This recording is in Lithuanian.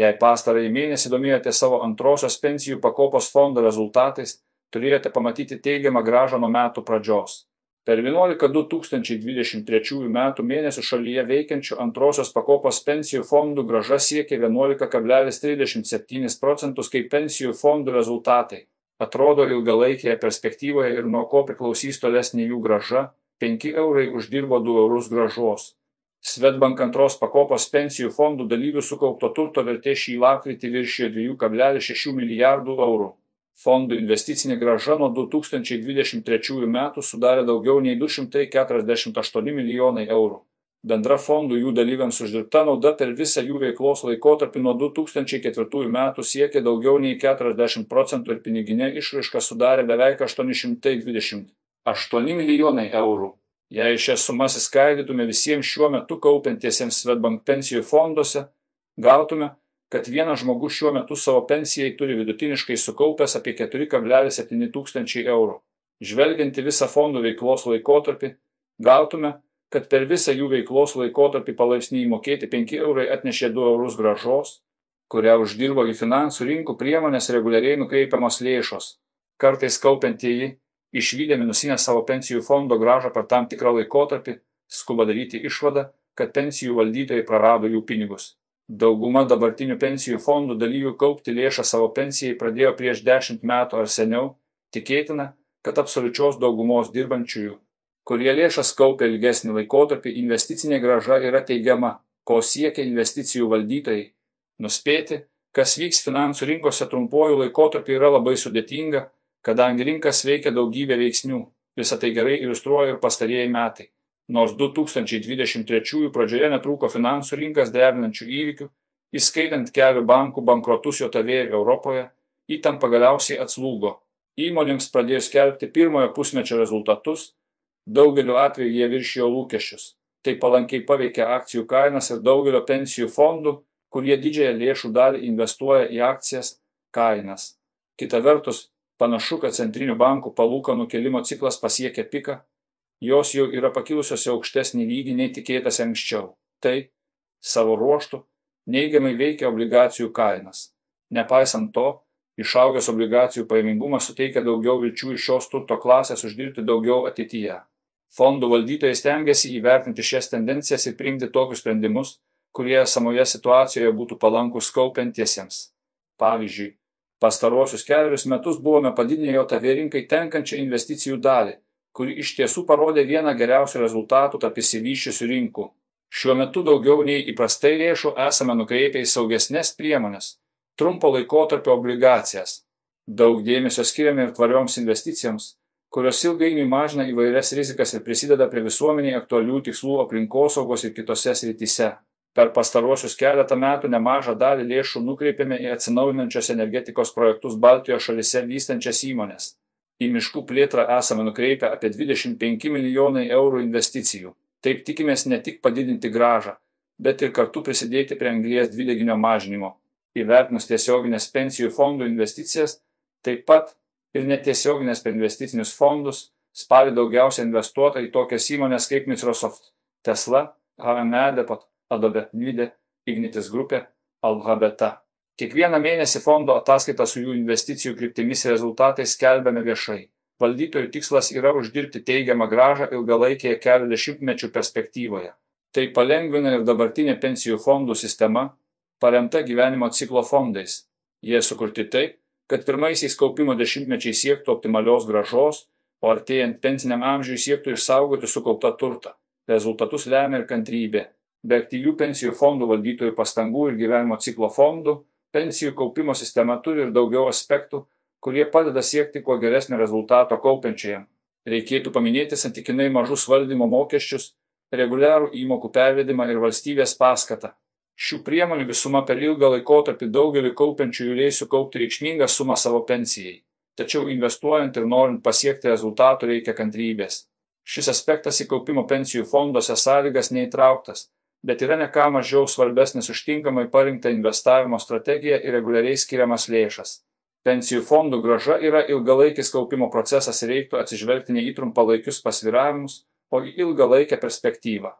Jei pastarąjį mėnesį domėjote savo antrosios pensijų pakopos fondo rezultatais, turėjote pamatyti teigiamą gražą nuo metų pradžios. Per 11 2023 metų mėnesių šalyje veikiančių antrosios pakopos pensijų fondų graža siekė 11,37 procentus kaip pensijų fondų rezultatai. Atrodo ilgalaikėje perspektyvoje ir nuo ko priklausys tolesnė jų graža - 5 eurai uždirbo 2 eurus gražos. Svetbank antros pakopos pensijų fondų dalyvių sukaupto turto vertė šį lapkritį viršijo 2,6 milijardų eurų. Fondų investicinė graža nuo 2023 metų sudarė daugiau nei 248 milijonai eurų. Bendra fondų jų dalyviams uždirbta nauda per visą jų veiklos laikotarpį nuo 2004 metų siekė daugiau nei 40 procentų ir piniginė išraiška sudarė beveik 828 milijonai eurų. Jei šias sumas įskaidytume visiems šiuo metu kaupiantiesiems Svetbank pensijų fonduose, gautume, kad vienas žmogus šiuo metu savo pensijai turi vidutiniškai sukaupęs apie 4,7 tūkstančiai eurų. Žvelgiant į visą fondų veiklos laikotarpį, gautume, kad per visą jų veiklos laikotarpį palaipsniui mokėti 5 eurai atnešė 2 eurus gražos, kurią uždirbo į finansų rinkų priemonės reguliariai nukreipiamos lėšos. Kartais kaupiantieji, išvykę minusinę savo pensijų fondo gražą per tam tikrą laikotarpį, skuba daryti išvadą, kad pensijų valdytojai prarado jų pinigus. Dauguma dabartinių pensijų fondų dalyvių kaupti lėšą savo pensijai pradėjo prieš 10 metų ar seniau, tikėtina, kad absoliučios daugumos dirbančiųjų kurie lėšas kaupia ilgesnį laikotarpį investicinė grąža yra teigiama ko siekia investicijų valdytojai nuspėti kas vyks finansų rinkose trumpuoju laikotarpiu yra labai sudėtinga kadangi rinkas veikia daugybė veiksnių visa tai gerai iliustruoja ir pastarieji metai nors 2023 pradžioje netrūko finansų rinkas drebinančių įvykių įskaitant kelių bankų bankrotus JAV ir Europoje, įtampa galiausiai atslūgo. Įmonėms pradėjus skelbti pirmojo pusmečio rezultatus, Daugeliu atveju jie viršijo lūkesčius. Tai palankiai paveikia akcijų kainas ir daugelio pensijų fondų, kurie didžiąją lėšų dalį investuoja į akcijas, kainas. Kita vertus, panašu, kad centrinių bankų palūkanų kelimo ciklas pasiekė piką, jos jau yra pakilusios į aukštesnį lygį nei tikėtas anksčiau. Tai, savo ruoštų, neigiamai veikia obligacijų kainas. Nepaisant to, išaugęs obligacijų pajamingumas suteikia daugiau vilčių iš šios turto klasės uždirbti daugiau ateityje. Fondų valdytojai stengiasi įvertinti šias tendencijas ir priimti tokius sprendimus, kurie esamoje situacijoje būtų palankus kaupiantiesiems. Pavyzdžiui, pastaruosius keliarius metus buvome padidinę JAV rinkai tenkančią investicijų dalį, kuri iš tiesų parodė vieną geriausių rezultatų tarp įsivyščiusių rinkų. Šiuo metu daugiau nei įprastai lėšų esame nukreipę į saugesnės priemonės - trumpo laikotarpio obligacijas. Daug dėmesio skiriame ir tvarioms investicijoms kurios ilgainiui mažina įvairias rizikas ir prisideda prie visuomeniai aktualių tikslų aplinkosaugos ir kitose srityse. Per pastaruosius keletą metų nemažą dalį lėšų nukreipėme į atsinaujinančios energetikos projektus Baltijos šalise vystančias įmonės. Į miškų plėtrą esame nukreipę apie 25 milijonai eurų investicijų. Taip tikimės ne tik padidinti gražą, bet ir kartu prisidėti prie anglies dvideginio mažinimo. Įvertinus tiesioginės pensijų fondų investicijas, taip pat ir netiesioginės per investicinius fondus spalį daugiausia investuota į tokias įmones kaip Microsoft, Tesla, HME Depot, Adobe, Nvidia, Ignitis grupė, Alphabeta. Kiekvieną mėnesį fondo ataskaitą su jų investicijų kryptimis rezultatais skelbiame viešai. Valdytojų tikslas yra uždirbti teigiamą gražą ilgalaikėje kelių dešimtmečių perspektyvoje. Tai palengvina ir dabartinė pensijų fondų sistema, paremta gyvenimo ciklo fondais. Jie sukurti taip, kad pirmaisiais kaupimo dešimtmečiais siektų optimalios gražos, o artėjant pensiniam amžiui siektų išsaugoti sukauptą turtą. Rezultatus lemia ir kantrybė. Be aktyvių pensijų fondų valdytojų pastangų ir gyvenimo ciklo fondų, pensijų kaupimo sistema turi ir daugiau aspektų, kurie padeda siekti kuo geresnio rezultato kaupiančiajam. Reikėtų paminėti santykinai mažus valdymo mokesčius, reguliarų įmokų pervedimą ir valstybės paskatą. Šių priemonių visuma per ilgą laikotarpį daugeliu kaupiančiųjų leis sukaupti reikšmingą sumą savo pensijai. Tačiau investuojant ir norint pasiekti rezultatų reikia kantrybės. Šis aspektas į kaupimo pensijų fonduose sąlygas neįtrauktas, bet yra ne ką mažiau svarbesnis už tinkamai parinktą investavimo strategiją ir reguliariai skiriamas lėšas. Pensijų fondų graža yra ilgalaikis kaupimo procesas ir reiktų atsižvelgti ne į trumpalaikius pasviravimus, o į ilgalaikę perspektyvą.